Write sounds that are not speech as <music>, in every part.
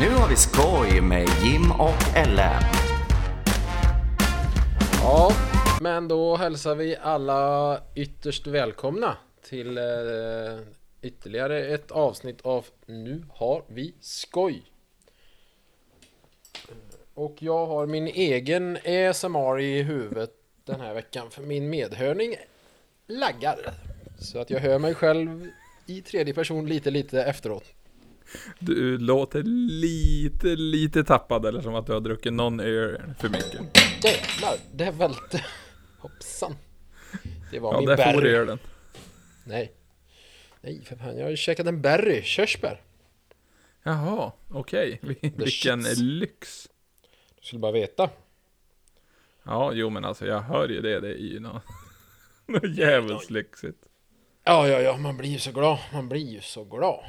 Nu har vi skoj med Jim och Ellen. Ja, men då hälsar vi alla ytterst välkomna till eh, ytterligare ett avsnitt av Nu har vi skoj. Och jag har min egen ASMR i huvudet den här veckan för min medhörning laggar. Så att jag hör mig själv i tredje person lite lite efteråt. Du låter lite, lite tappad eller som att du har druckit någon öl för mycket. Jävlar, det välte. Hoppsan. Det var Ja, min där får berry. du ölen. Nej. Nej för fan, jag har käkat en berry, körsbär. Jaha, okej. Vi- <laughs> Vilken shits. lyx. Du skulle bara veta. Ja, jo men alltså jag hör ju det. Det är ju något, <laughs> något jävligt lyxigt. Ja, ja, ja, man blir ju så glad. Man blir ju så glad.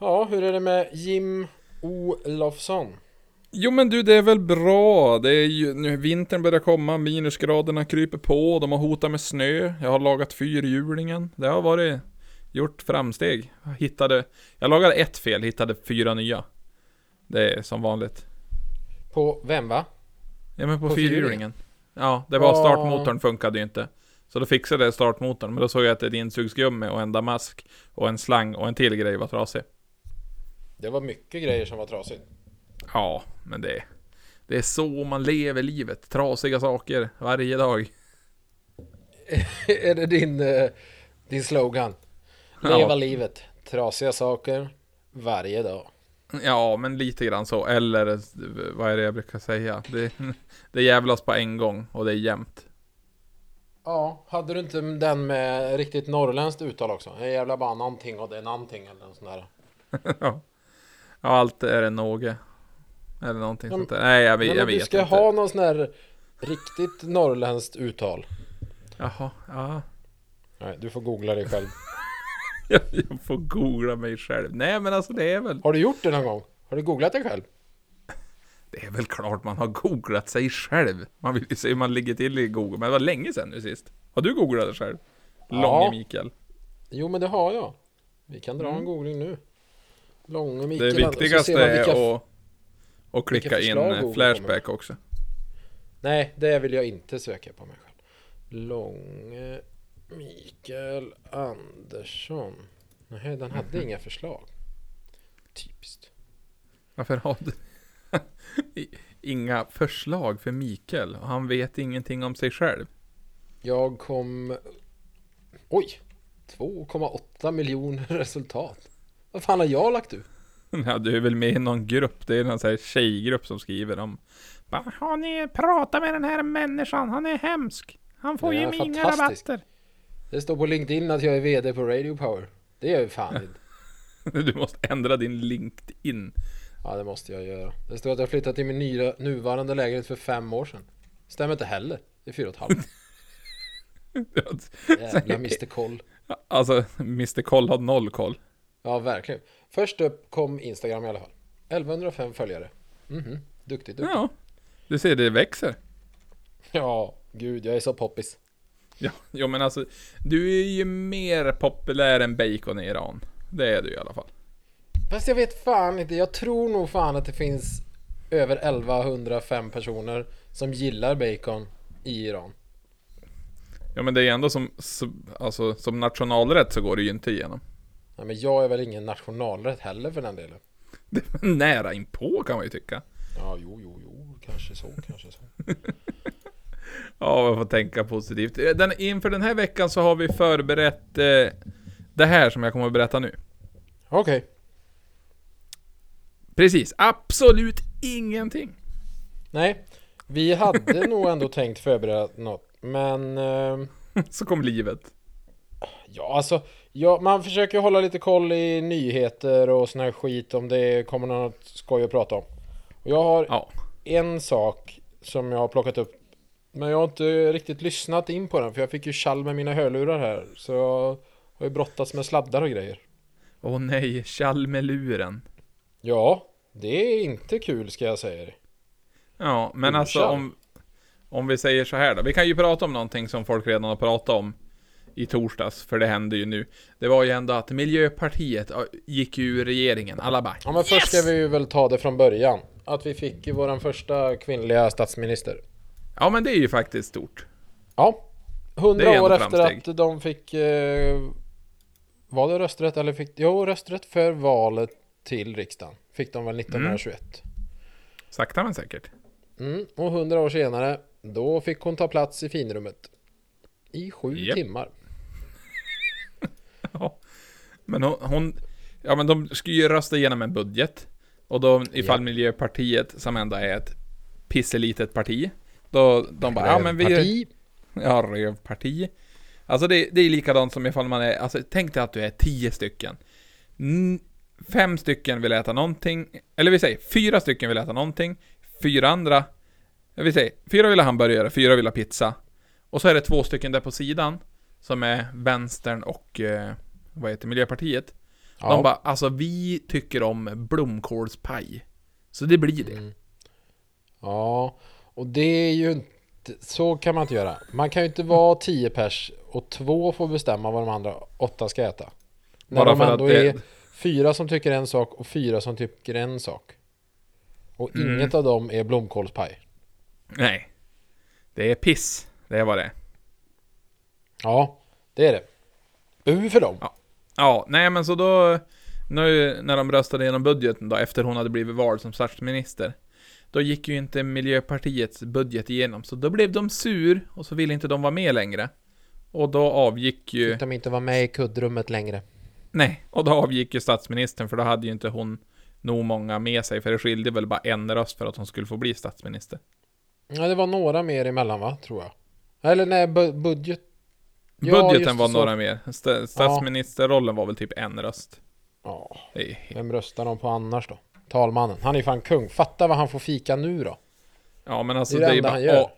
Ja, hur är det med Jim Olofsson? Jo men du, det är väl bra. Det är ju, nu vintern börjar komma, minusgraderna kryper på, de har hotat med snö. Jag har lagat fyrhjulingen. Det har varit, gjort framsteg. Jag hittade, jag lagade ett fel, hittade fyra nya. Det är som vanligt. På vem va? Ja men på, På fyrhjulingen. Ja, det var startmotorn funkade ju inte. Så då fixade jag startmotorn, men då såg jag att ett insugsgummi och en damask och en slang och en till grej var trasig. Det var mycket grejer som var trasigt. Ja, men det, det är så man lever livet. Trasiga saker varje dag. <laughs> är det din, eh, din slogan? Ja. Leva livet. Trasiga saker varje dag. Ja, men lite grann så. Eller vad är det jag brukar säga? Det, <laughs> det jävlas på en gång och det är jämnt. Ja, hade du inte den med riktigt norrländskt uttal också? Jag jävlar bara någonting och det är någonting eller något sånt där. <laughs> ja. ja, allt är en någe. Eller någonting Ja, sånt där. Nej, jag, vet- Men jag om du vet ska inte. ha någon sån här riktigt norrländskt uttal. Jaha, ja. Nej, du får googla dig själv. <laughs> Jag, jag får googla mig själv. Nej men alltså det är väl Har du gjort det någon gång? Har du googlat dig själv? Det är väl klart man har googlat sig själv. Man vill ju se hur man ligger till i Google. Men det var länge sedan nu sist. Har du googlat dig själv? Ja. Långe Mikael. Jo, men det har jag. Vi kan dra en googling nu. Långe Mikael. Det och viktigaste vilka... är att, att klicka in eh, Flashback också. Nej, det vill jag inte söka på mig själv. Långe Mikael Andersson. Nej, den hade <laughs> inga förslag. Typiskt. Varför har du <laughs> inga förslag för Mikael? Han vet ingenting om sig själv. Jag kom... Oj! 2,8 miljoner resultat. Vad fan har jag lagt ut? <laughs> Ja, du är väl med i någon grupp. Det är någon sån här tjejgrupp som skriver om bara, Har ni pratat med den här människan? Han är hemsk. Han får ju inga rabatter. Det står på LinkedIn att jag är VD på Radio Power. Det är ju fan <laughs> inte. Du måste ändra din LinkedIn. Ja, det måste jag göra. Det står att jag flyttat till min nya, nuvarande lägenhet för fem år sedan. Stämmer inte heller. Det är fyra och ett halvt. <laughs> Jävla Mr Koll. Alltså, Mr Koll har noll koll. Ja, verkligen. Först upp kom Instagram i alla fall. 1105 följare. Mhm, duktigt, duktigt. Ja, du ser det växer. Ja, gud, jag är så poppis. Ja, jo men alltså, du är ju mer populär än bacon i Iran. Det är du i alla fall. Fast jag vet fan inte. Jag tror nog fan att det finns över 1105 personer som gillar bacon i Iran. Ja men det är ändå som, alltså, som nationalrätt så går det ju inte igenom. Nej, men jag är väl ingen nationalrätt heller för den delen. <laughs> Det är nära inpå kan man ju tycka. Ja, jo, jo, jo, kanske så, kanske så. <laughs> Ja, man får tänka positivt. Den, inför den här veckan så har vi förberett eh, det här som jag kommer att berätta nu. Okej. Precis, absolut ingenting. Nej, vi hade <laughs> nog ändå tänkt förbereda något. Men... Eh, <laughs> Så kom livet. ja, alltså... Ja, man försöker hålla lite koll i nyheter och sån här skit om det kommer något skoj att prata om. Och jag har Ja. en sak som jag har plockat upp. Men jag har inte riktigt lyssnat in på den för jag fick ju kall med mina hörlurar här. Så jag har ju brottats med sladdar och grejer. Åh nej, Chalmeluren. Ja, det är inte kul ska jag säga. Ja, men Oh, alltså om, om vi säger så här då. Vi kan ju prata om någonting som folk redan har pratat om i torsdags, för det hände ju nu. Det var ju ändå att Miljöpartiet gick ju ur regeringen. Alla bara Ja men först ska vi ju väl ta det från början. Att vi fick ju våran första kvinnliga statsminister. Ja men det är ju faktiskt stort. Ja. Hundra år efter framsteg. att de fick... Eh, var det rösträtt eller fick... Jo, rösträtt för valet till riksdagen. Fick de väl 1921. Sakta men säkert. Mm. Och hundra år senare, då fick hon ta plats i finrummet. I sju Japp. timmar. <laughs> Ja. Men hon, hon, ja men de ska ju rösta igenom en budget. Och då ifall Ja. Miljöpartiet, som ändå är ett pisselitet parti, då de bara, ja men vi... Parti. Ja, rövparti. Alltså det, det är likadant som ifall man är, alltså tänk dig att du är tio stycken. Fem stycken vill äta någonting, eller vi säger fyra stycken vill äta någonting, fyra andra, vill säga, fyra vill ha hamburgare, fyra vill ha pizza. Och så är det två stycken där på sidan, som är vänstern och, eh, vad heter Miljöpartiet. Ja. De bara, alltså vi tycker om blomkålspaj. Så det blir det. Mm. Ja, och det är ju inte... Så kan man inte göra. Man kan ju inte vara tio pers och två får bestämma vad de andra åtta ska äta. När Bara för att det- är fyra som tycker en sak och fyra som tycker en sak. Och Mm. inget av dem är blomkålspaj. Nej. Det är piss. Det är vad det är. Ja, det är det. Bu för dem. Ja, nej men så då, nu när de röstade igenom budgeten då, efter hon hade blivit vald som statsminister, då gick ju inte Miljöpartiets budget igenom, så då blev de sur, och så ville inte de vara med längre. Och då avgick ju, Fick de inte vara med i kuddrummet längre. Nej, och då avgick ju statsministern, för då hade ju inte hon nog många med sig, för det skilde väl bara en röst för att hon skulle få bli statsminister. Ja, det var några mer emellan va, tror jag. Eller nej, bu- budget. Ja, Budgeten var så. några mer. Sta- Statsministerrollen var väl typ en röst. Ja, vem röstar de på annars då? Talmannen. Han är ju fan kung. Fatta vad han får fika nu då. Ja men alltså Det är det det är, bara...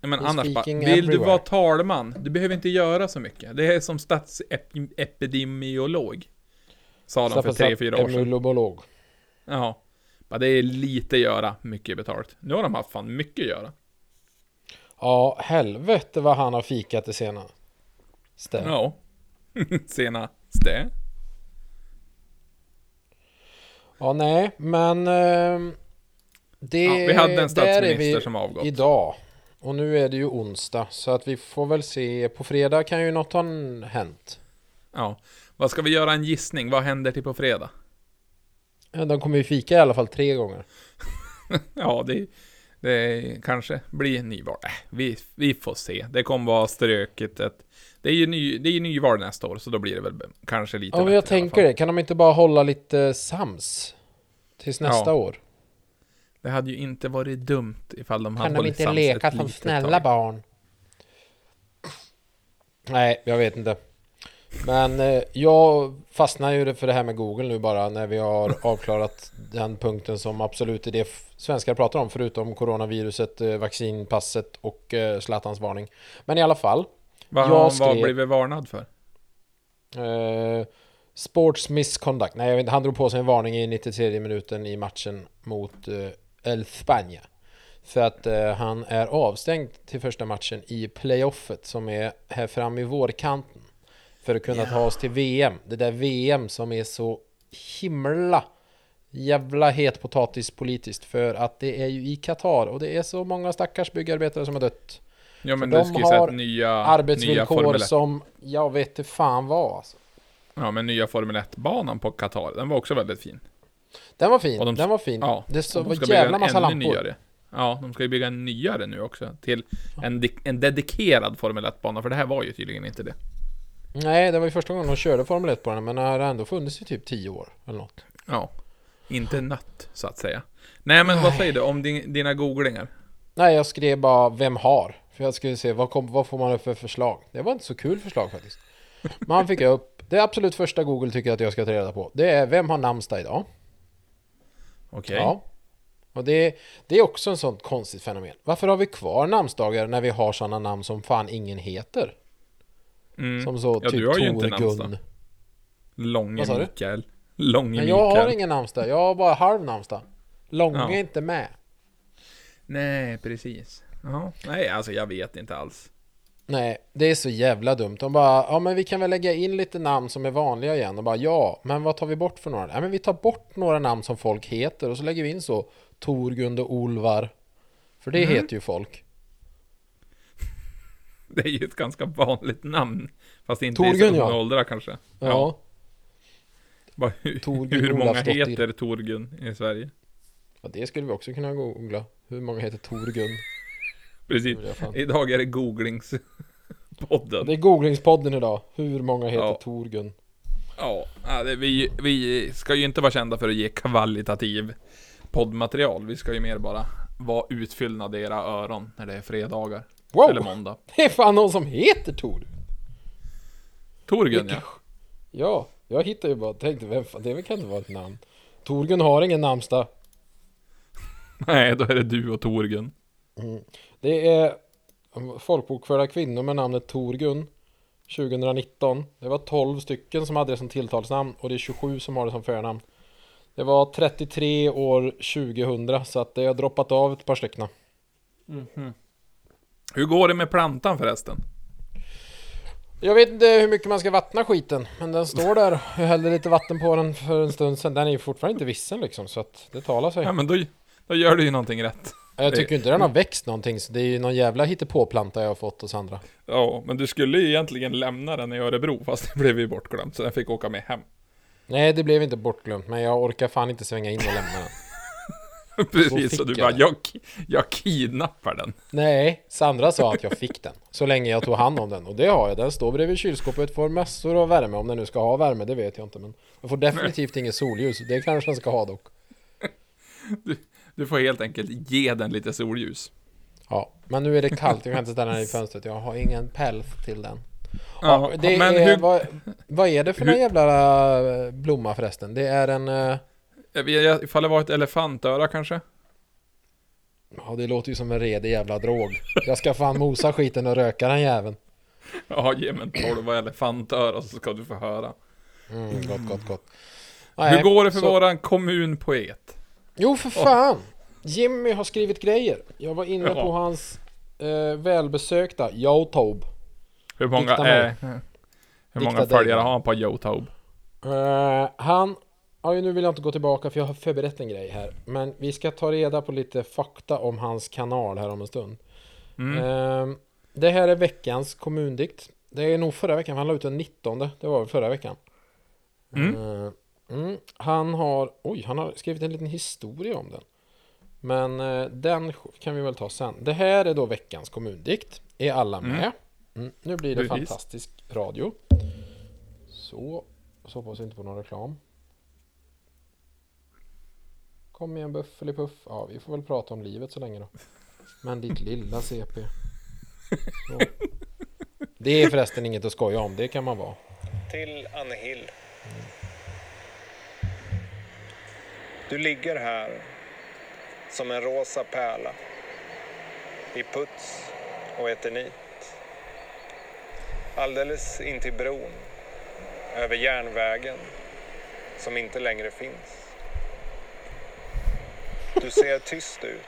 men He's annars bara, vill du everywhere. vara talman? Du behöver inte göra så mycket. Det är som statsepidemiolog. Sa de för tre, fyra år sedan. Emulolog. Ja. Bara det är lite göra, mycket betalt. Nu har de haft fan mycket göra. Ja, helvete vad han har fikat det senaste. Ja. <laughs> Senaste. Ja, nej, men... ehm, det, Ja, vi hade en statsminister som avgått. Idag. Och nu är det ju onsdag, så att vi får väl se. På fredag kan ju något ha hänt. Ja. Vad ska vi göra en gissning? Vad händer till på fredag? Ja, De kommer ju fika i alla fall tre gånger. <laughs> Ja, det, det kanske blir nyval. Äh, vi, vi får se. Det kommer vara ströket. Ett, det är ju ny, det är ju nyval nästa år, så då blir det väl kanske lite Ja, men jag tänker det. Kan de inte bara hålla lite sams? Tills nästa Ja. år? Det hade ju inte varit dumt ifall de hade Kan de hållit inte sams leka ett som snälla tag. barn? Nej, jag vet inte. Men eh, jag fastnar ju för det här med Google nu bara när vi har <laughs> avklarat den punkten som absolut är det svenskar pratar om förutom coronaviruset, eh, vaccinpasset och eh, Zlatans varning. Men i alla fall. Vad har skrev- blev vi varnad för? Eh, sports misconduct. Nej, jag vet inte, han drog på sig en varning i 93 minuten i matchen mot eh, El España. För att eh, han är avstängd till första matchen i playoffet som är här fram i vårkanten. För att kunna ta oss till VM. Det där VM som är så himla jävla het potatis politiskt. För att det är ju i Qatar och det är så många stackars byggarbetare som har dött. Ja men För du har nya, nya Arbetsvillkor 1, som jag vet inte fan vad alltså. ja men nya Formel 1-banan på Qatar, den var också väldigt fin. Den var fin, de- den var fin. Ja, det så, de var jävla massa lampor. Nyare. Ja, de ska ju bygga en nyare nu också. Till en, en dedikerad Formel 1-bana, för det här var ju tydligen inte det. Nej, det var ju första gången de körde Formel 1 på den, men den har ändå funnits i typ 10 år eller något. Ja. Inte nött, så att säga. Nej men vad säger du om din, dina googlingar? Nej, jag skrev bara vem har? För jag skulle se vad, kom, vad får man för förslag? Det var inte så kul förslag faktiskt. Man fick upp, det absolut första Google tycker att jag ska ta reda på. Det är vem har namnsdag idag? Okej. Ja. Och det, det är också en sån konstigt fenomen. Varför har vi kvar namnsdagar när vi har sådana namn som fan ingen heter? Mm. Som så Ja, typ du har ju inte Tor namnsdag. Gun. Långe? Mikael. Långe Men jag Mikael. har ingen namnsdag, jag har bara halv namnsdag. Långe Ja. är inte med. Nej, precis. Jaha. Nej, alltså jag vet inte alls. Nej, det är så jävla dumt. De bara, ja men vi kan väl lägga in lite namn som är vanliga igen. Och bara, ja, men vad tar vi bort för några? Nej men vi tar bort några namn som folk heter och så lägger vi in så Torgund och Olvar. För det Mm. heter ju folk. <laughs> Det är ju ett ganska vanligt namn. Fast inte Torgun, i så ja. åldrar kanske. Ja. Bara, hur, Torgun hur många heter Torgun i Sverige? ja, det skulle vi också kunna googla. Hur många heter Torgun? Precis. Idag är det googlingspodden. Det är googlingspodden idag. Hur många heter Ja. Torgun? Ja, vi, vi ska ju inte vara kända för att ge kvalitativ poddmaterial. Vi ska ju mer bara vara utfyllnad i era öron när det är fredagar. Wow! Eller måndag. <laughs> Det är fan någon som heter Tor! Torgun ja. Ja, jag hittade ju bara tänkte, vem fan, det kan inte vara ett namn. Torgun har ingen namnsdag. <laughs> Nej, då är det du och Torgun. Det är folkbokförda kvinnor med namnet Torgun 2019. Det var 12 stycken som hade det som tilltalsnamn och det är 27 som har det som förnamn. Det var 33 år 2000 så att det har droppat av ett par stycken. Hur går det med plantan förresten? Jag vet inte hur mycket man ska vattna skiten men den står där. Jag hällde lite vatten på den för en stund sedan. Den är ju fortfarande inte vissen liksom så att det talar sig. Ja men då, då gör du ju någonting rätt. Jag tycker inte den har växt någonting så det är ju någon jävla hittepåplanta jag har fått hos andra. Ja, men du skulle ju egentligen lämna den i Örebro fast det blev ju bortglömt så den fick åka med hem. Nej det blev inte bortglömt men jag orkar fan inte svänga in och lämna den. <laughs> Precis, fick så du jag bara jag, jag kidnappar den. Nej, Sandra sa att jag fick den. Så länge jag tog hand om den. Och det har jag. Den står bredvid kylskåpet, får massor av värme. Om den nu ska ha värme, det vet jag inte. Men den får definitivt inget solljus. Det kanske den ska ha dock. <laughs> Du får helt enkelt ge den lite solljus. Ja, men nu är det kallt. Jag kan inte ställa den i fönstret. Jag har ingen päls till den. Ja, Ja, men är, hur, vad, vad är det för hur- någon jävla eh, blomma förresten? Det är en... eh, ifall det var ett elefantöra kanske? Ja, det låter ju som en redig jävla drog. Jag ska fan mosa skiten och röka den jäveln. Ja, ge mig en tolva elefantöra så ska du få höra. Mm, gott, gott, gott. Hur Nej, går det för så- våran kommunpoet? Jo, för fan! Jimmy har skrivit grejer. Jag var inne på hans eh, välbesökta Youtube. Hur många, är, hur många Dikta följare har han på Youtube? Eh, han... Ja, nu vill jag inte gå tillbaka för jag har förberett en grej här. Men vi ska ta reda på lite fakta om hans kanal här om en stund. Mm. Eh, det här är veckans kommundikt. Det är nog förra veckan, för han la ut den 19. Det var väl förra veckan. Mm. Eh, mm, han har... Oj, han har skrivit en liten historia om den. Men eh, den kan vi väl ta sen. Det här är då veckans kommundikt. Är alla Mm. med? Mm. Nu blir det Precis. fantastisk radio. Så. Så hoppas inte på någon reklam. Kom igen Buffelipuff. Ja, vi får väl prata om livet så länge då. Men ditt lilla CP. Så. Det är förresten inget att skoja om. Det kan man vara. till Anne Hill. Du ligger här som en rosa pärla i puts och eternit. Alldeles intill bron över järnvägen som inte längre finns. Du ser tyst ut,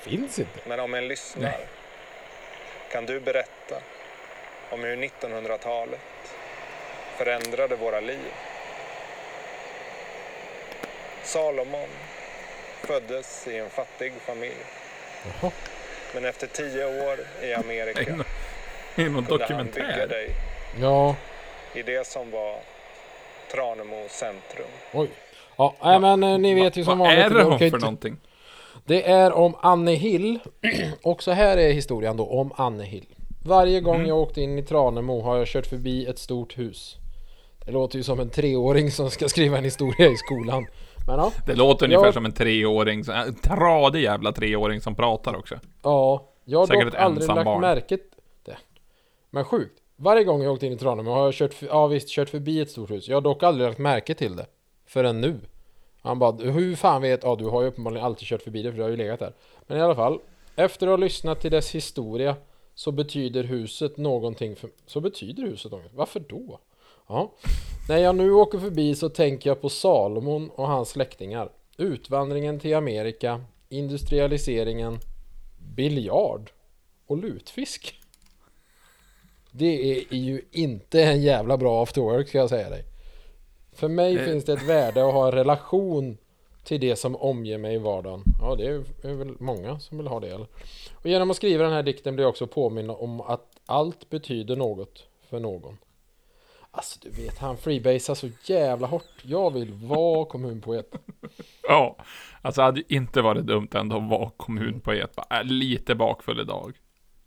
Finns inte. men om en lyssnar kan du berätta om hur 1900-talet förändrade våra liv. Salomon föddes i en fattig familj. Jaha. Men efter tio år i Amerika är någon kunde han bygga dokumentär. dig Ja, i det som var Tranemo centrum. oj. Ja, nej, men eh, ni vet ju som Vad vanligt. är vi det hon för någonting? Det är om Anne Hill. <clears throat> Och så här är historien då om Anne Hill. Varje gång Mm. jag åkte in i Tranemo har jag kört förbi ett stort hus. Det låter ju som en treåring som ska skriva en historia i skolan. Men ja, Det låter ungefär Ja. som en treåring, en tradig jävla treåring som pratar också. ja jag har Säkert dock aldrig lagt barn. märke det. Men sjukt. Varje gång jag åkte in i Tranemo har jag kört, ja, visst, kört förbi ett stort hus. Jag har dock aldrig lagt märke till det. Förrän nu. Han bara, hur fan vet, ja du har ju uppenbarligen alltid kört förbi det för du har ju legat där. Men i alla fall, efter att ha lyssnat till dess historia så betyder huset någonting för, så betyder huset någonting. Varför då? Ja. När jag nu åker förbi så tänker jag på Salomon och hans släktingar. Utvandringen till Amerika, industrialiseringen, biljard och lutfisk. Det är ju inte en jävla bra after work ska jag säga dig. För mig Eh. finns det ett värde att ha en relation till det som omger mig i vardagen. Ja, det är, väl många som vill ha det. Eller? Och genom att skriva den här dikten blir jag också påminna om att allt betyder något för någon. Alltså du vet, han freebasar så jävla hårt. Jag vill vara kommunpoet. Ja, alltså hade ju inte varit dumt ändå att vara kommunpoet. Bara, äh, lite bakfull idag.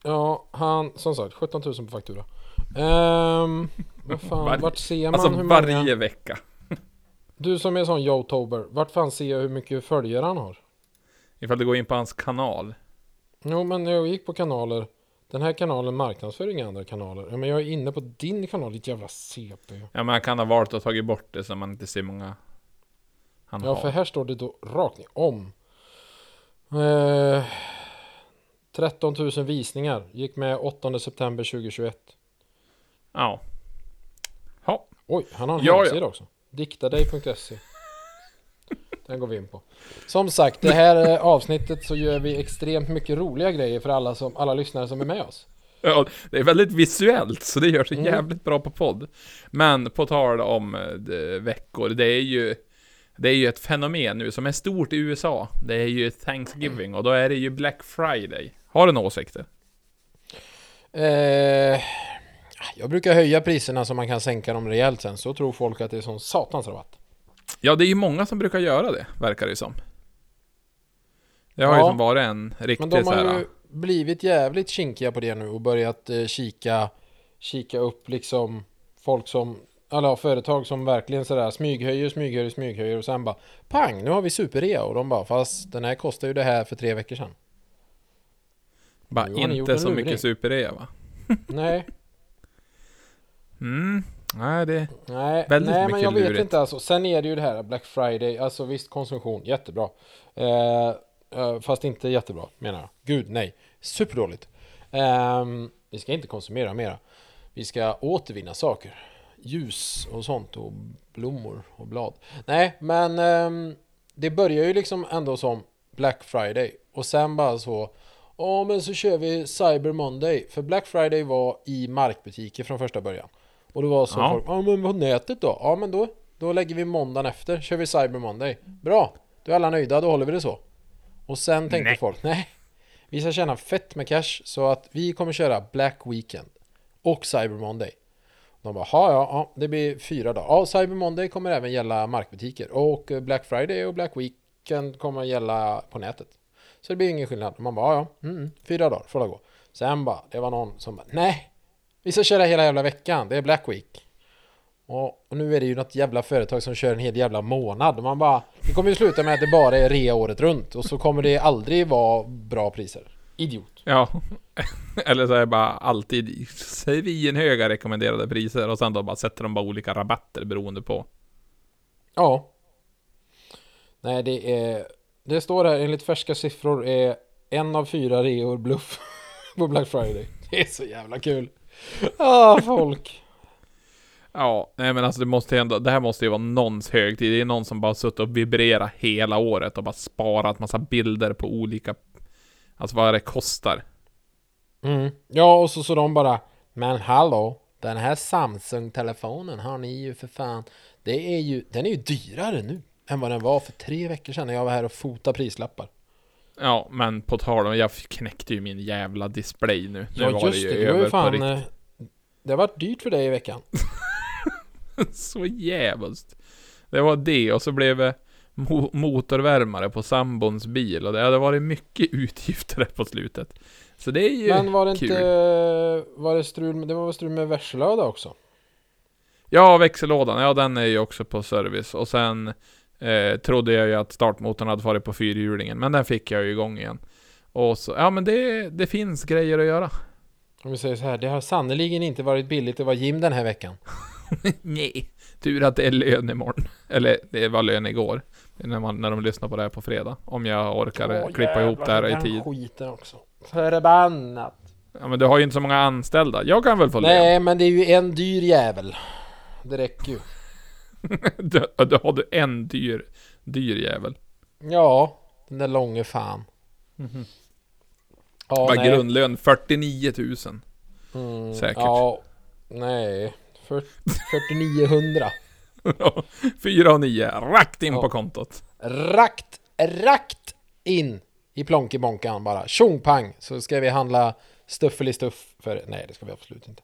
Ja, han, som sagt, 17 000 på faktura. Ehm, vad fan, Var- vart ser man Alltså hur många... varje vecka. Du som är sån Yotober, vart fan ser jag hur mycket följare han har? Ifall du går in på hans kanal. Jo, men jag gick på kanaler. Den här kanalen marknadsför inga andra kanaler. Ja, men jag är inne på din kanal, ditt jävla CP. Ja men han kan ha valt att tagit bort det så man inte ser många han Ja, har. för här står det då rakt ner om. Eh, 13 000 visningar. Gick med 8 september 2021. Ja. Ja. Oj, han har en Ja, ja. hemsida också. Diktadej.se Den går vi in på. Som sagt, det här eh, avsnittet så gör vi extremt mycket roliga grejer för alla, som, alla lyssnare som är med oss. ja. Det är väldigt visuellt så det gör sig Mm. jävligt bra på podd. Men på tal om eh, det, veckor, det är ju det är ju ett fenomen nu som är stort i USA. Det är ju Thanksgiving och då är det ju Black Friday. Har du några åsikter? Eh, jag brukar höja priserna så man kan sänka dem rejält sen, så tror folk att det är sån satans rabatt. Ja, det är ju många som brukar göra det, verkar det ju som. Det har Ja. ju som varit en Men riktig de så har här. ju blivit jävligt kinkiga på det nu och börjat eh, kika, kika upp liksom folk som, eller ja, företag som verkligen sådär smyghöjer, smyghöjer, smyghöjer och sen bara pang, nu har vi superrea och de bara fast den här kostar ju det här för tre veckor sedan. Bara har inte så luring. mycket superrea va? Nej, <laughs> Mm, nej det... nej, Väldigt nej men mycket jag vet lurigt. inte alltså. Sen är det ju det här Black Friday, alltså visst konsumtion, jättebra. Eh, eh, fast inte jättebra menar jag. Gud nej, superdåligt. Ehm, vi ska inte konsumera mera. Vi ska återvinna saker. Ljus och sånt och blommor och blad. Nej, men ehm, det börjar ju liksom ändå som Black Friday och sen bara så Ja men så kör vi Cyber Monday För Black Friday var i markbutiker från första början Och det var så Ja. folk Ja men på nätet då? Ja men då Då lägger vi måndagen efter Kör vi Cyber Monday Bra! Då är alla nöjda, då håller vi det så Och sen tänkte Nej. folk Nej Vi ska tjäna fett med cash Så att vi kommer köra Black Weekend Och Cyber Monday De bara ja ja Det blir fyra dagar Ja Cyber Monday kommer även gälla markbutiker Och eh, Black Friday och Black Weekend kommer gälla på nätet så det blir ingen skillnad. Man bara, ja, ja, mm, fyra dagar får det gå. Sen bara, det var någon som bara, nej, vi ska köra hela jävla veckan, det är Black Week. Och, och nu är det ju något jävla företag som kör en hel jävla månad. Man bara, det kommer ju sluta med att det bara är rea året runt. Och så kommer det aldrig vara bra priser. Idiot. Ja. <laughs> Eller så är det bara alltid svinhöga rekommenderade priser och sen då bara sätter de bara olika rabatter beroende på. Ja. Nej, det är... Det står här, enligt färska siffror är en av fyra reor bluff <laughs> på Black Friday. Det är så jävla kul. Ah, folk. Ja, nej men alltså det måste ju ändå, det här måste ju vara någons högtid. Det är någon som bara suttit och vibrerat hela året och bara sparat massa bilder på olika, alltså vad det kostar. Mm. Ja, och så så de bara Men hallå, den här Samsung-telefonen har ni ju för fan Det är ju, den är ju dyrare nu än vad den var för tre veckor sedan när jag var här och fotade prislappar Ja, men på tal om, jag knäckte ju min jävla display nu. Nu Ja var just ju det, det var ju över på fan riktigt. eh, Det har varit dyrt för dig i veckan <laughs> Så jävligt. Det var det och så blev det mo motorvärmare på sambons bil och det hade varit mycket <laughs> utgifter där på slutet. Så det är ju Men var det kul. inte Var det strul med, det var strul med värselöda också? Ja, växellådan, ja den är ju också på service och sen eh, trodde jag ju att startmotorn hade varit på fyrhjulingen, men den fick jag ju igång igen. Och så, ja men det, det finns grejer att göra. Om vi säger så här, det har sannerligen inte varit billigt att vara Jim den här veckan <laughs> Nej, tur att det är lön imorgon. Eller det var lön igår. När, man, när de lyssnar på det här på fredag. Om jag orkar Åh, klippa ihop det här i jävlar, tid. skiten också Förbannat Ja men du har ju inte så många anställda. Jag kan väl få lön? Nej men det är ju en dyr jävel Det räcker ju <laughs> Du, du har du en dyr, dyr jävel. Ja, den där långe fan. Ja, Vad grundlön 49 000. Mm, Säkert. Ja, nej. För, 4900. 4 och 9, rakt in Ja. på kontot. Rakt, rakt in i plonkebonkan bara. Tjong pang så ska vi handla stuffelistuff för... Nej, det ska vi absolut inte.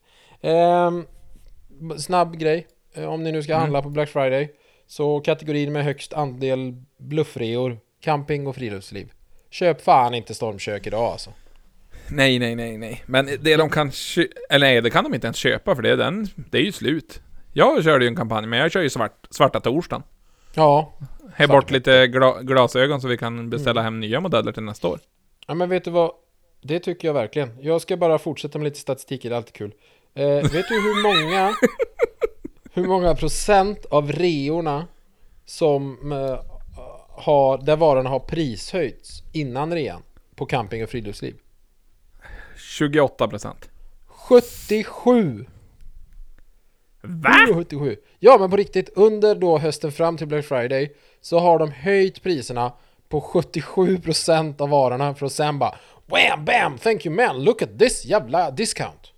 B- snabb grej. Eh, Om ni nu ska Mm. handla på Black Friday. Så kategorin med högst andel bluffreor. Camping och friluftsliv. Köp fan inte stormkök idag alltså. Nej, nej, nej, nej. Men det de kan Eller nej, det kan de inte ens köpa för det är, den, det är ju slut. Jag körde ju en kampanj, men jag kör ju svart, svarta torsdagen. Ja. Här Svart bort lite gla, glasögon så vi kan beställa hem nya modeller till nästa år. Ja men vet du vad? Det tycker jag verkligen. Jag ska bara fortsätta med lite statistik, det är alltid kul. Eh, vet du hur många <laughs> hur många procent av reorna som eh, har, där varorna har prishöjts innan rean på camping och friluftsliv? 28%. 77! Va? 77. Ja men på riktigt, under då hösten fram till Black Friday så har de höjt priserna på 77% av varorna för att sen bara Wham bam, thank you man, look at this jävla discount.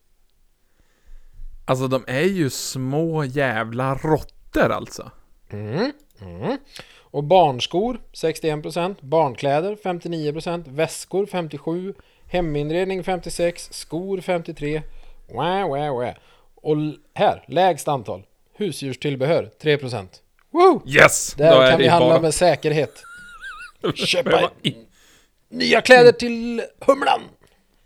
Alltså de är ju små jävla råttor alltså. Mm, mm. Och barnskor 61%, barnkläder 59%, väskor 57%, heminredning 56%, skor 53%, wah, wah, wah. Och här, lägst antal, husdjurstillbehör 3%. Woo! Yes! Då Där är kan vi handla bara- med säkerhet. <laughs> Köpa nya kläder till Humlan!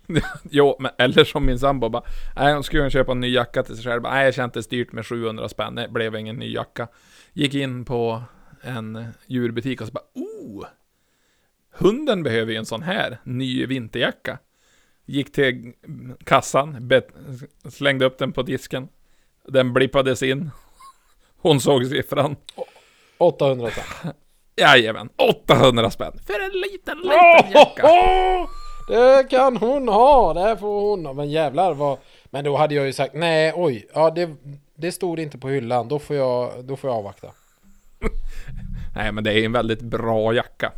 <laughs> Jo, men eller som min sambo bara, nej hon skulle köpa en ny jacka till sig själv. Nej, jag kände styrt med 700 spänn. Det blev ingen ny jacka. Gick in på en djurbutik och så bara, oh! Hunden behöver ju en sån här, ny vinterjacka. Gick till kassan, bet, slängde upp den på disken. Den blippades in. <laughs> Hon såg siffran. 800 spänn. <laughs> Jajamän, 800 spänn. För en liten, liten jacka. Det kan hon ha, det får hon ha. Men jävlar vad... Men då hade jag ju sagt nej, oj, ja det, det stod inte på hyllan, då får jag, då får jag avvakta. <laughs> Nej, men det är en väldigt bra jacka.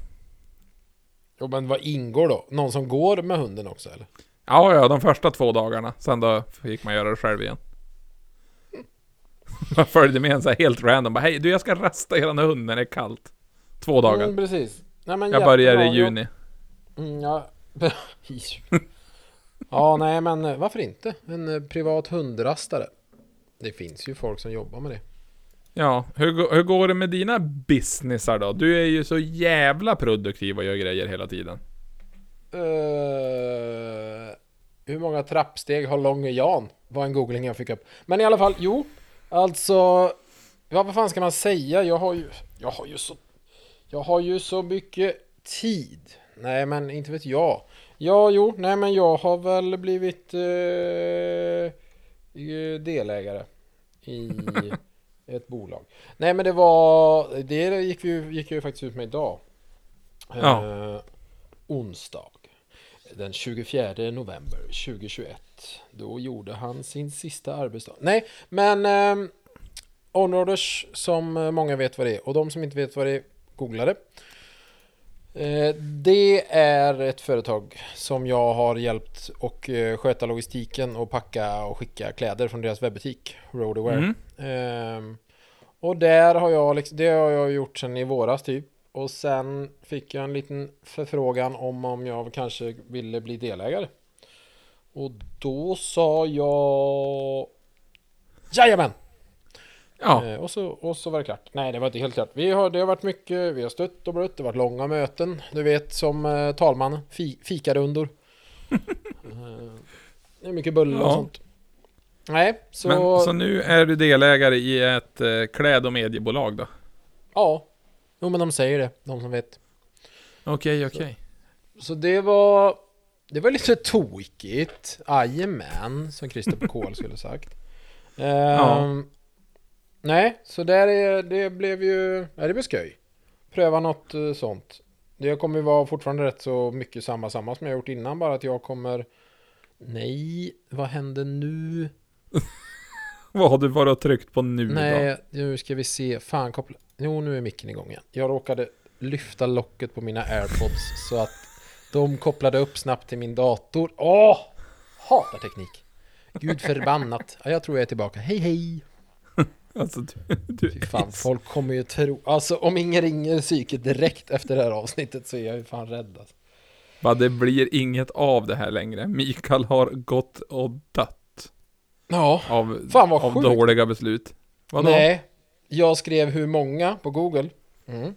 Jo men vad ingår då? Någon som går med hunden också eller? Ja, ja, de första två dagarna. Sen då fick man göra det själv igen. <laughs> Jag följde med en så här helt random. Bara, Hej, du jag ska rasta eran hund när det är kallt. Två dagar. Mm, precis. Nej, men jag börjar i juni. Jag, mm, ja. <laughs> Ja, nej men eh, varför inte? En eh, privat hundrastare. Det finns ju folk som jobbar med det. Ja, hur, hur går det med dina businessar då? Du är ju så jävla produktiv och gör grejer hela tiden. Eh, hur många trappsteg har Långe Jan? Var en googling jag fick upp. Men i alla fall, jo. Alltså, ja, vad fan ska man säga? Jag har ju, jag har ju så, jag har ju så mycket tid. Nej, men inte vet jag. Ja, jo, nej, men jag har väl blivit eh, eh, delägare i <laughs> ett bolag. Nej, men det var, det gick ju, gick ju faktiskt ut med idag. Ja. Eh, onsdag. Den 24 november 2021. Då gjorde han sin sista arbetsdag. Nej, men eh, Onorders som eh, många vet vad det är och de som inte vet vad det är, googla det. Eh, Det är ett företag som jag har hjälpt och eh, sköta logistiken och packa och skicka kläder från deras webbutik Roadaware. Mm. Ehm, och där har jag liksom, det har jag gjort sedan i våras typ. Och sen fick jag en liten förfrågan om om jag kanske ville bli delägare. Och då sa jag Jajamän! Ja, Eh, och, så, och så var det klart. Nej, det var inte helt klart. Vi har, det har varit mycket, vi har stött och blött, det har varit långa möten. Du vet som eh, talman, fi, fikarundor. eh, det är mycket bulle och Ja. sånt. Nej, så... men så nu är du delägare i ett eh, kläd och mediebolag då? Ja. Jo men de säger det, de som vet. Okej, okej. Så det var... Det var lite tokigt. Jajamän, som Christer Kohl skulle sagt. Ehm, Nej, så där är, det blev ju... Ja, det blev skoj. Pröva något eh, sånt. Det kommer ju vara fortfarande rätt så mycket samma samma som jag gjort innan. Bara att jag kommer... Nej, vad händer nu? <laughs> Vad har du varit och tryckt på nu då? Nej, nu ska vi se. Fan, koppla... Jo, nu är micken igång igen. Jag råkade lyfta locket på mina airpods så att de kopplade upp snabbt till min dator. Åh! Hatar teknik. Gud förbannat. Ja, jag tror jag är tillbaka. Hej hej! Alltså du, du fan, folk kommer ju tro... Alltså om ingen ringer psyket direkt efter det här avsnittet så är jag ju fan rädd alltså. Va, det blir inget av det här längre. Mikael har gått och dött Ja, av, Fan, vad av sjukt. dåliga beslut. Vadå? nej. Jag skrev hur många på Google. Mm.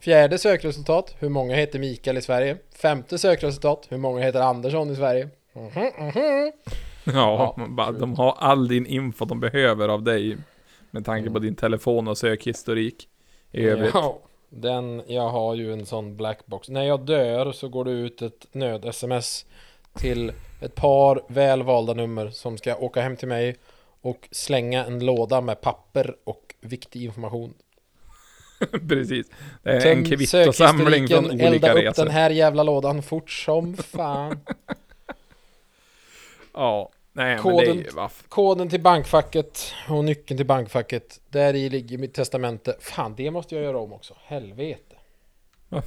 Fjärde sökresultat, hur många heter Mikael i Sverige? Femte sökresultat, hur många heter Andersson i Sverige? Mhm, mhm. Ja, Ja, bara, de har all din info de behöver av dig. Med tanke på din telefon och sökhistorik. I övrigt. Ja, den, jag har ju en sån blackbox. När jag dör så går det ut ett nöd-sms till ett par välvalda nummer som ska åka hem till mig och slänga en låda med papper och viktig information. <laughs> Precis. Det är en kvittosamling från olika elda upp resor. den här jävla lådan fort som fan. <laughs> Ja, nej men det Koden- ju vaff. Koden till bankfacket och nyckeln till bankfacket. Där i ligger mitt testamente. Fan, det måste jag göra om också. Helvete.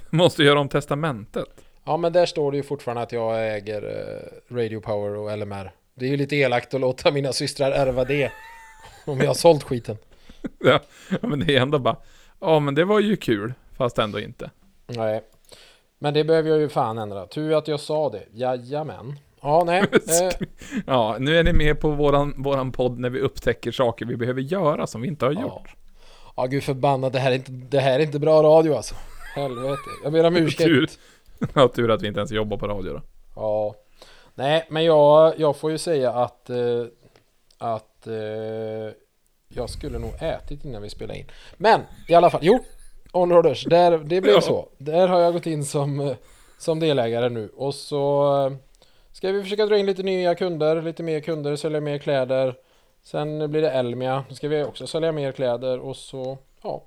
Måste göra om testamentet. Ja, men där står det ju fortfarande att jag äger eh, Radio Power och LMR. Det är ju lite elakt att låta mina systrar ärva det. <laughs> Om jag har sålt skiten. <laughs> Ja, men det är ändå bara, ja men det var ju kul. Fast ändå inte. Nej. Men det behöver jag ju fan ändra. Tur att jag sa det. Jajamän. Ja, nej. <laughs> Eh, Ja, nu är ni med på våran, våran podd när vi upptäcker saker vi behöver göra som vi inte har Ja. gjort. ja, gud förbannat. Det här är inte, det här är inte bra radio alltså. Helvete. Jag ber om ursäkt. Tur. <laughs> Ja, tur att vi inte ens jobbar på radio då. Ja. Nej, men jag, jag får ju säga att eh, att eh, jag skulle nog ätit innan vi spelade in. Men i alla fall, jo, Onroaders, där, det blev Ja. så. Där har jag gått in som, eh, som delägare nu och så eh, ska vi försöka dra in lite nya kunder, lite mer kunder, sälja mer kläder. Sen blir det Elmia, då ska vi också sälja mer kläder och så, ja.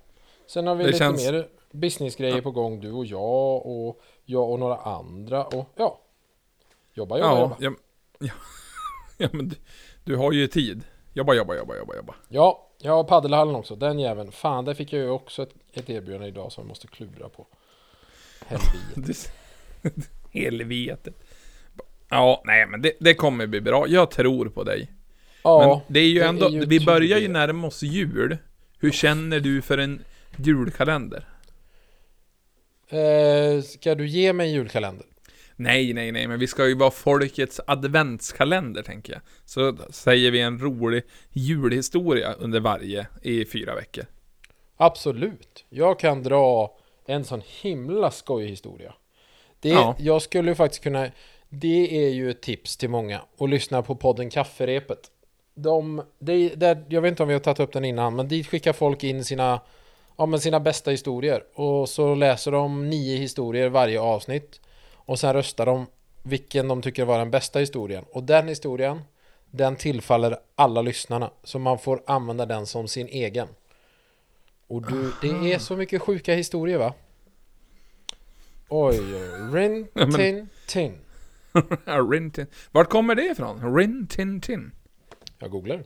Sen har vi Det lite känns- mer businessgrejer på gång, du och jag och jag och några andra och ja. Jobba, jobba, Ja, jobba. ja, ja, <laughs> ja men du, du har ju tid. Jobba, jobba, jobba, jobba, jobba. Ja, jag har paddelhallen också. Den jäveln. Fan, där fick jag ju också ett, ett erbjudande idag som jag måste klura på. <laughs> Helvete. Det- <laughs> Helvetet. Ja, nej men det, det kommer bli bra. Jag tror på dig. Ja, men det är ju ändå, är ju vi börjar ju närma oss jul. Hur känner du för en julkalender? eh, ska du ge mig en julkalender? Nej, nej, nej, men vi ska ju vara folkets adventskalender, tänker jag. Så säger vi en rolig julhistoria under varje i fyra veckor. Absolut. Jag kan dra en sån himla skojig historia. Det, Ja. Jag skulle ju faktiskt kunna... Det är ju ett tips till många. att lyssna på podden Kafferepet. De, det, det, jag vet inte om vi har tagit upp den innan, men dit skickar folk in sina, ja, men sina bästa historier. Och så läser de nio historier varje avsnitt. Och sen röstar de vilken de tycker var den bästa historien. Och den historien, den tillfaller alla lyssnarna. Så man får använda den som sin egen. Och du, det är så mycket sjuka historier va? Oj, oj, Rin, Ja, men- <laughs> tin, tin. Vart kommer det ifrån? Rintintin? Jag googlar.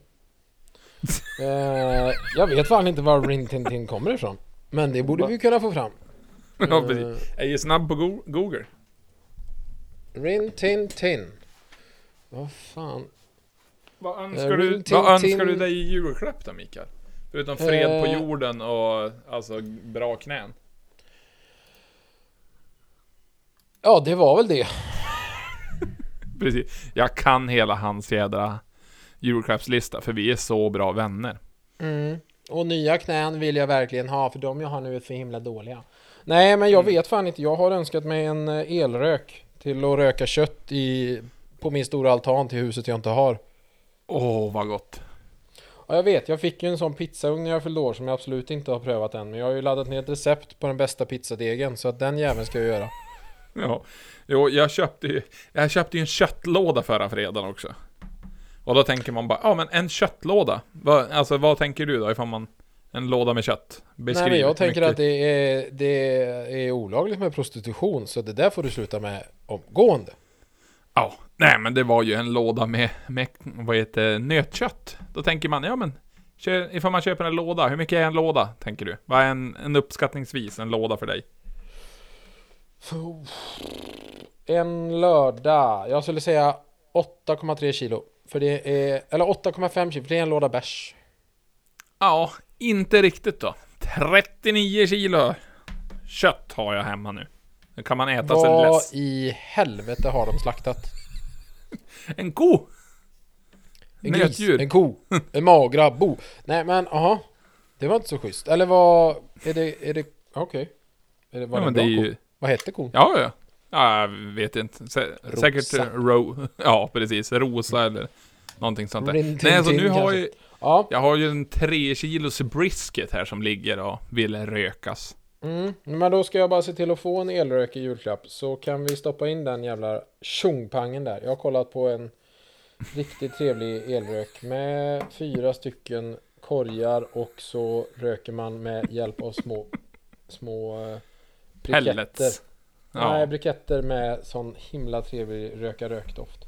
eh, jag vet fan inte var Rin Tin Tin kommer ifrån. Men det borde vi kunna få fram. Ja, precis. Jag är snabb på Go- Google. Rin Tin Tin. Vad fan. Vad önskar, Eh, du, Rintintin. vad önskar du dig i julklapp då, Mikael? Förutom fred på Eh. jorden och alltså bra knän. Ja, det var väl det. Precis. Jag kan hela hans jädra julklappslista, för vi är så bra vänner. Mm. Och nya knän vill jag verkligen ha, för de jag har nu är för himla dåliga. Nej, men jag vet fan inte. Jag har önskat mig en eh, elrök till att röka kött i, på min stora altan till huset jag inte har. Åh, vad gott. Ja, jag vet. Jag fick ju en sån pizzaugn när jag fyllde år som jag absolut inte har prövat än. Men jag har ju laddat ner ett recept på den bästa pizzadegen, så att den jäveln ska jag göra. Ja. Jo, jag köpte ju, jag köpte ju en köttlåda förra fredagen också. Och då tänker man bara, ja men en köttlåda. Vad, alltså vad tänker du då ifall man, en låda med kött? Beskriv Nej, men jag tänker mycket. att det är, det är olagligt med prostitution, så det där får du sluta med omgående. Ja, nej men det var ju en låda med, med vad heter nötkött. Då tänker man, ja men, ifall man köper en låda, hur mycket är en låda, tänker du? Vad är en, en uppskattningsvis en låda för dig? En lördag, jag skulle säga 8,3 kilo. För det är, eller 8,5 kilo, för det är en låda bärs. Ja, inte riktigt då. 39 kilo kött har jag hemma nu. Det kan man äta sig Vad less. i helvete har de slaktat? <laughs> En ko! En gris, Nötdjur. en ko, <laughs> en magra bo. Nej men, aha. Det var inte så schysst. Eller vad, är det, är det, okej. Är det, var Ja, det en men det är ju... Vad hette kon? Ja, ja. Ja, jag vet inte. Sä Rosa. Säkert Ro... <laughs> Ja, precis. Rosa eller någonting sånt där. Rin Tin Nej, alltså nu har kanske. jag... Ja. Jag har ju en 3 kilos brisket här som ligger och vill rökas. Mm, men då ska jag bara se till att få en elrök i julklapp så kan vi stoppa in den jävla tjongpangen där. Jag har kollat på en riktigt trevlig elrök med fyra stycken korgar och så röker man med hjälp av små små eh, briketter. Pellets. Nej, Ja, briketter med sån himla trevlig röka rökdoft.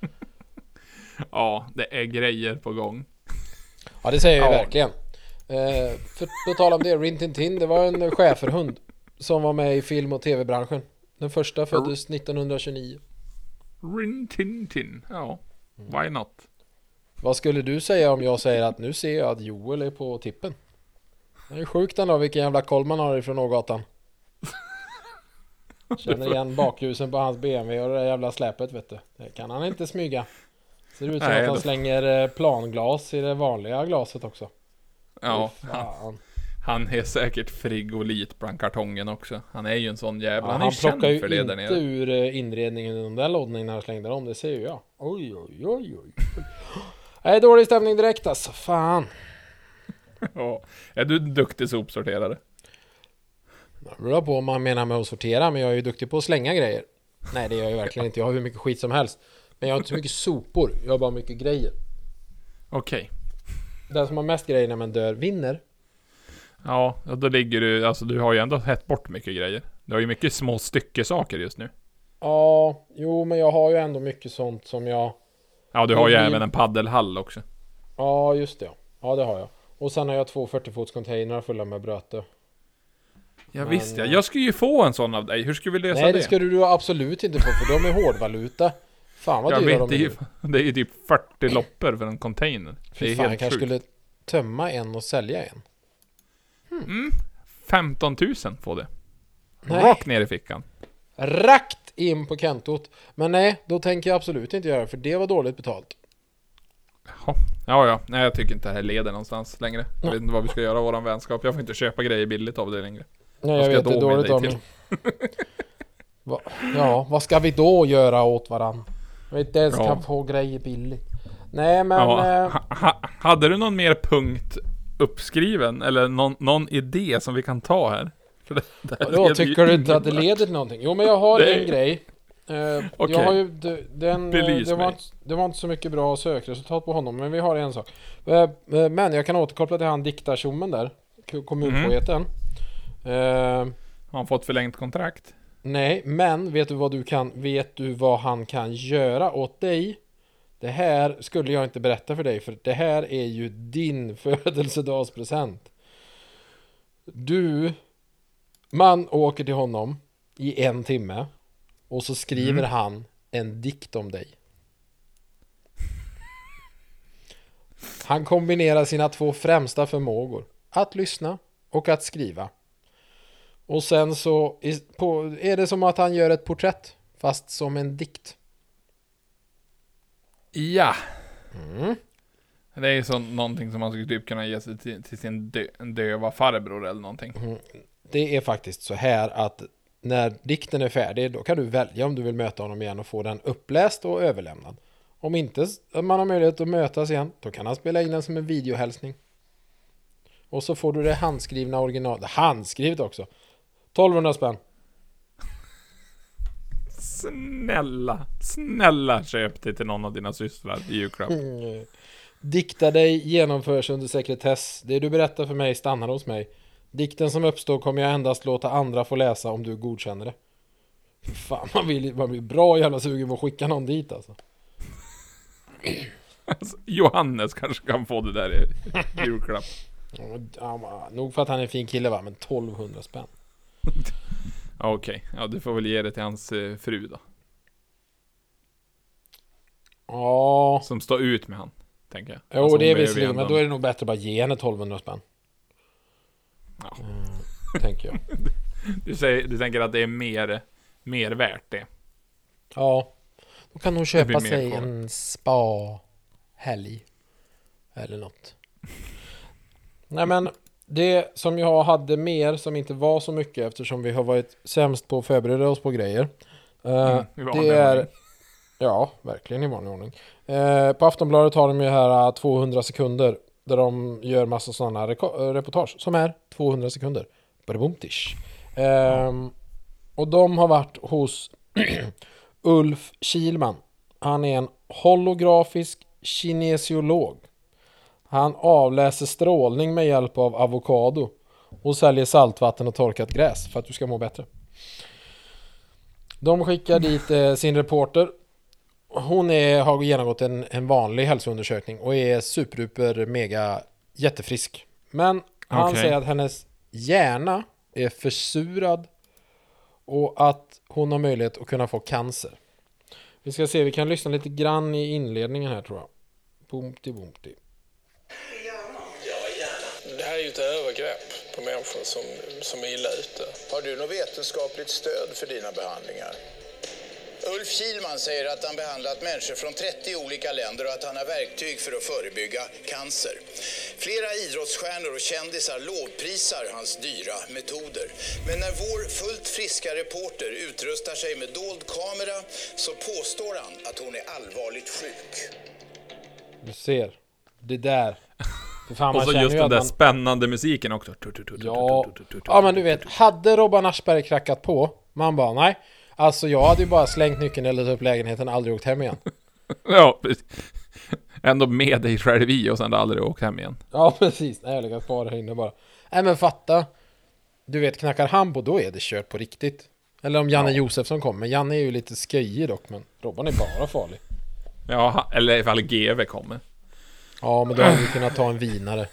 <laughs> ja, det är grejer på gång. Ja, det säger jag Ja. verkligen. Eh, för på tal om det, Rin Tin Tin, det var en schäferhund som var med i film och tv-branschen. Den första föddes 1929. Rin tin tin. Ja, Mm. why not? Vad skulle du säga om jag säger att nu ser jag att Joel är på tippen? Det är sjukt ändå vilken jävla koll man har ifrån Ågatan. Känner igen bakljusen på hans BMW och det där jävla släpet vet du. Det kan han inte smyga. Ser ut som Nej, att han då- slänger eh, planglas i det vanliga glaset också. Ja, han, han är säkert frigolit bland kartongen också. Han är ju en sån jävla... Ja, han är han plockar ju för det inte nere. ur eh, inredningen i de där lådorna när han slängde dem, det ser ju jag. Oj, oj, oj, oj. Nej, dålig stämning direkt alltså. Fan. Ja. Är du en duktig sopsorterare? Det beror på om man menar med att sortera, men jag är ju duktig på att slänga grejer. Nej, det är jag ju verkligen inte. Jag har hur mycket skit som helst. Men jag har inte så mycket sopor. Jag har bara mycket grejer. Okej. Den som har mest grejer när man dör vinner. Ja, då ligger du... Alltså du har ju ändå hett bort mycket grejer. Du har ju mycket små styckesaker just nu. Ja, jo, men jag har ju ändå mycket sånt som jag... Ja, du har ju blir- även en paddelhall också. Ja, just det. Ja, ja det har jag. Och sen har jag två 40-fots containrar fulla med bröte. Ja, Men, visst ja. Jag ska ju få en sån av dig. Hur ska vi lösa Nej, det? det ska du absolut inte få, för de är hårdvaluta. Fan vad jag dyra vet, det de är, ju, <laughs> det är ju typ 40 loppor för en container. Det Fy är fan, jag helt kanske sjukt. skulle tömma en och sälja en. Mm, 15 000 får det. Nej. Rakt ner i fickan. Rakt in på kontot. Men nej, då tänker jag absolut inte göra det, för det var dåligt betalt. Ja, ja. ja. Nej, jag tycker inte det här leder någonstans längre. Jag vet inte vad vi ska göra av våran vänskap. Jag får inte köpa grejer billigt av det längre. Nej, jag ska vet, jag det dåligt av mig. Va, ja, vad ska vi då göra åt varann? Vi inte ens Ja. kan få grejer billigt. Nej, men... ja, eh, ha, ha, hade du någon mer punkt uppskriven? Eller någon, någon idé som vi kan ta här? <laughs> Det, Då tycker du inte att det leder till någonting? Jo men jag har Det- en grej Eh, Okej. Jag har ju, den, eh, Belys det, var inte, det var inte så mycket bra sökresultat på honom Men vi har en sak Eh, eh, Men jag kan återkoppla till han diktartjommen där Kommunpoeten Mhm. Eh, Har han fått förlängt kontrakt? Nej, men vet du vad du kan, vet du vad han kan göra åt dig? Det här skulle jag inte berätta för dig, för det här är ju din <laughs> födelsedagspresent. Du, man åker till honom i en timme och så skriver Mm. han en dikt om dig. Han kombinerar sina två främsta förmågor, att lyssna och att skriva. Och sen så är det som att han gör ett porträtt fast som en dikt. Ja! Mm. Det är ju så, någonting som man skulle typ kunna ge sig till, till sin dö, döva farbror eller någonting. Det är faktiskt så här att när dikten är färdig då kan du välja om du vill möta honom igen och få den uppläst och överlämnad. Om inte man har möjlighet att mötas igen då kan han spela in den som en videohälsning. Och så får du det handskrivna original, handskrivet också. 1200 spänn. Snälla, snälla köp det till någon av dina systrar i julklapp. Mm. Dikta dig genomförs under sekretess. Det du berättar för mig stannar hos mig. Dikten som uppstår kommer jag endast låta andra få läsa om du godkänner det. Fan, man, vill, man blir bra jävla sugen på att skicka någon dit alltså. Alltså, Johannes kanske kan få det där i julklapp. Ja, nog för att han är en fin kille va, men 1200 spänn. Ja, <laughs> Okej, ja du får väl ge det till hans eh, fru då. Ja, Som står ut med han, tänker jag. jo Alltså, det är visserligen, men då är det nog bättre att bara ge henne 1200 spänn. Ja. Mm, tänker jag. <laughs> Du, säger, du tänker att det är mer, mer värt det? Ja, då kan hon köpa sig kvar. en spa-helg. Eller något. <laughs> Nej men, det som jag hade mer som inte var så mycket eftersom vi har varit sämst på att förbereda oss på grejer. eh, Mm, det är... <laughs> Ja, verkligen i vanlig ordning. Eh, på Aftonbladet har de ju här eh, 200 sekunder där de gör massa sådana reportage som är 200 sekunder. Badabumtish. Ehm, och de har varit hos <clears throat> Ulf Kilman. Han är en holografisk kinesiolog. Han avläser strålning med hjälp av avokado och säljer saltvatten och torkat gräs för att du ska må bättre. De skickar dit eh, sin reporter. Hon är, har genomgått en, en vanlig hälsoundersökning och är superduper mega jättefrisk. Men han Okej. säger att hennes hjärna är försurad och att hon har möjlighet att kunna få cancer. Vi ska se, vi kan lyssna lite grann i inledningen här tror jag. Boomti boomti. Det här är ju ett övergrepp på människor som, som är illa ute. Har du något vetenskapligt stöd för dina behandlingar? Ulf Kilman säger att han behandlat människor från 30 olika länder och att han har verktyg för att förebygga cancer. Flera idrottsstjärnor och kändisar lovprisar hans dyra metoder. Men när vår fullt friska reporter utrustar sig med dold kamera så påstår han att hon är allvarligt sjuk. Du ser. Det där. Fan, Och så just ju den där man- spännande musiken också. Ja, ja men du vet, hade Robban Aschberg krackat på, man bara nej. Alltså jag hade ju bara slängt nyckeln eller upp lägenheten och aldrig åkt hem igen. <laughs> Ja, precis. Ändå med dig själv i och sen aldrig åkt hem igen. Ja precis, nej jag legat kvar här inne bara. Nej men fatta. Du vet, knackar han på då är det kört på riktigt. Eller om Janne Josefsson kommer. Janne är ju lite sköjig dock, men Robban är bara farlig. Ja, eller ifall GV kommer. Ja, men då hade vi kunnat ta en vinare.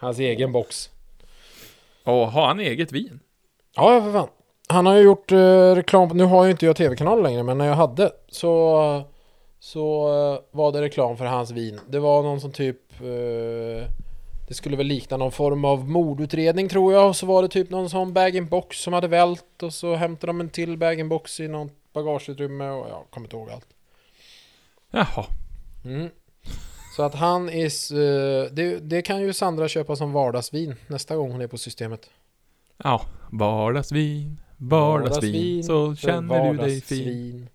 Hans egen box. Och har han eget vin? Ja, ja för fan. Han har ju gjort eh, reklam, nu har ju inte jag tv-kanal längre, men när jag hade så, så eh, var det reklam för hans vin. Det var någon som typ, eh, det skulle väl likna någon form av mordutredning tror jag, och så var det typ någon sån bag-in-box som hade vält och så hämtade de en till bag-in-box i något bagageutrymme och jag kommer inte ihåg allt. Jaha. Mm. Så att han is, eh, det, det kan ju Sandra köpa som vardagsvin nästa gång hon är på systemet. Ja, vardagsvin, vardagsvin, så för känner du dig fin. vardagsvin.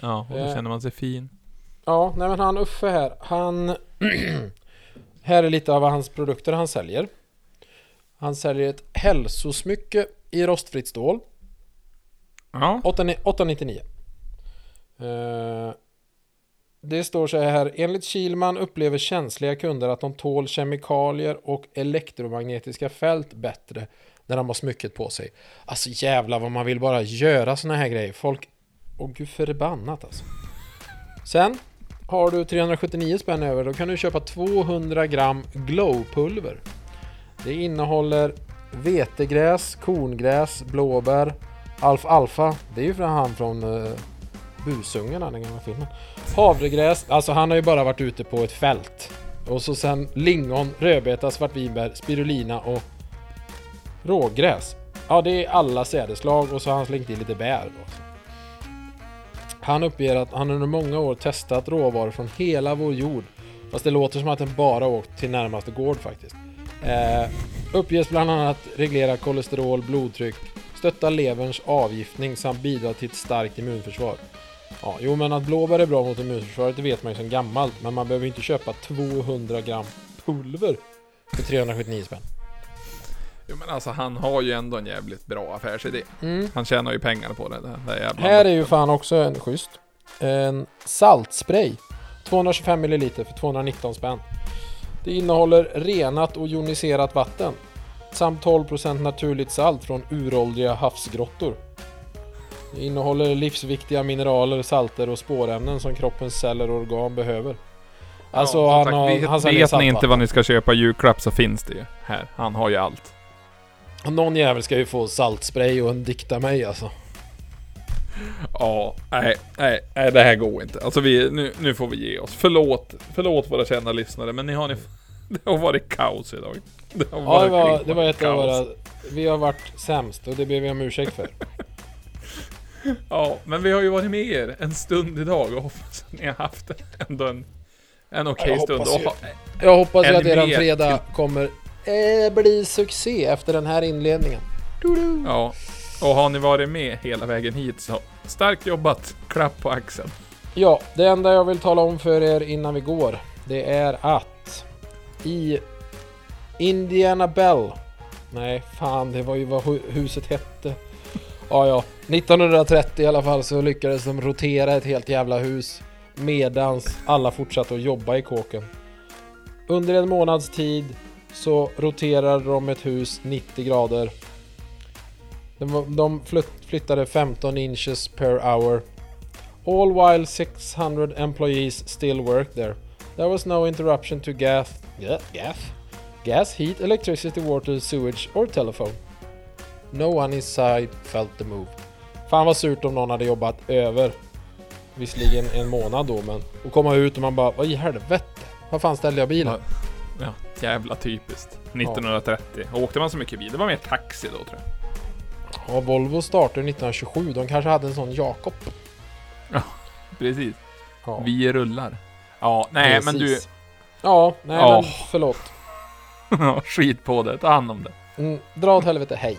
Ja, och då Eh. känner man sig fin. Ja, nej men han Uffe här, han... <clears throat> här är lite av vad hans produkter han säljer. Han säljer ett hälsosmycke i rostfritt stål. Ja, 8 899. Eh, det står så här. Enligt Kilman upplever känsliga kunder att de tål kemikalier och elektromagnetiska fält bättre när de har smycket på sig. Alltså jävlar vad man vill bara göra såna här grejer. Folk... Åh gud förbannat alltså. Sen har du 379 spänn över. Då kan du köpa 200 gram glowpulver. Det innehåller vetegräs, korngräs, blåbär, alfalfa. Det är ju från han från uh, Busungarna, den gamla filmen. Havregräs, alltså han har ju bara varit ute på ett fält. Och så sen lingon, rödbeta, svartvinbär, spirulina och rågräs. Ja, det är alla sädeslag och så har han slängt i lite bär. Då. Han uppger att han under många år testat råvaror från hela vår jord. Fast det låter som att den bara åkt till närmaste gård faktiskt. Eh, uppges bland annat reglera kolesterol, blodtryck, stötta leverns avgiftning samt bidra till ett starkt immunförsvar. Ja, jo men att blåbär är bra mot immunförsvaret det vet man ju sedan gammalt men man behöver inte köpa 200 gram pulver för 379 spänn. jo, men alltså han har ju ändå en jävligt bra affärsidé. Mm. Han tjänar ju pengar på det där, där jävla... Här är ju fan också en schysst. En saltspray. 225 ml för 219 spänn. Det innehåller renat och joniserat vatten. Samt 12% naturligt salt från uråldriga havsgrottor. Det innehåller livsviktiga mineraler, salter och spårämnen som kroppens celler och organ behöver. Alltså Ja, han sagt, har... vet, han vet ni inte vad ni ska köpa julklapp så finns det ju här. Han har ju allt. Någon jävel ska ju få saltspray och en dikta mig alltså. Ja, nej, nej, nej, det här går inte. Alltså vi, nu, nu får vi ge oss. Förlåt, förlåt våra kända lyssnare, men ni har ni, <laughs> det har varit kaos idag. Det har Ja, det var, det var ett av kaos. våra... Vi har varit sämst och det ber vi om ursäkt för. Ja, men vi har ju varit med er en stund idag och hoppas att ni har haft ändå en, en okej Jag stund. hoppas Och Jag hoppas ju att eran fredag kommer eh, bli succé efter den här inledningen. Doodoo. ja, och har ni varit med hela vägen hit så starkt jobbat. Klapp på axeln. Ja, det enda jag vill tala om för er innan vi går, det är att i Indiana Bell, nej fan det var ju vad hu- huset hette. Ja, ja, 1930 i alla fall så lyckades de rotera ett helt jävla hus medans alla fortsatte att jobba i kåken. Under en månads tid så roterade de ett hus 90 grader. De, de flyttade 15 inches per hour All while 600 employees still worked there. There was no interruption to gas, yeah, gas, gas, heat, electricity, water, sewage or telephone. No one inside felt the move. Fan vad surt om någon hade jobbat över, visserligen en månad då men, och komma ut och man bara, vad i helvete? Vad fan ställde jag bilen? Ja, jävla typiskt. 1930. Åkte man så mycket bil? Det var mer taxi då tror jag. Ja, Volvo startade 1927, de kanske hade en sån Jakob. Precis. Ja, Vi rullar. Ja, nej men du, precis. Ja, nej Ja. men förlåt. <laughs> skit på det. Ta hand om det. Mm, dra åt helvete, hej.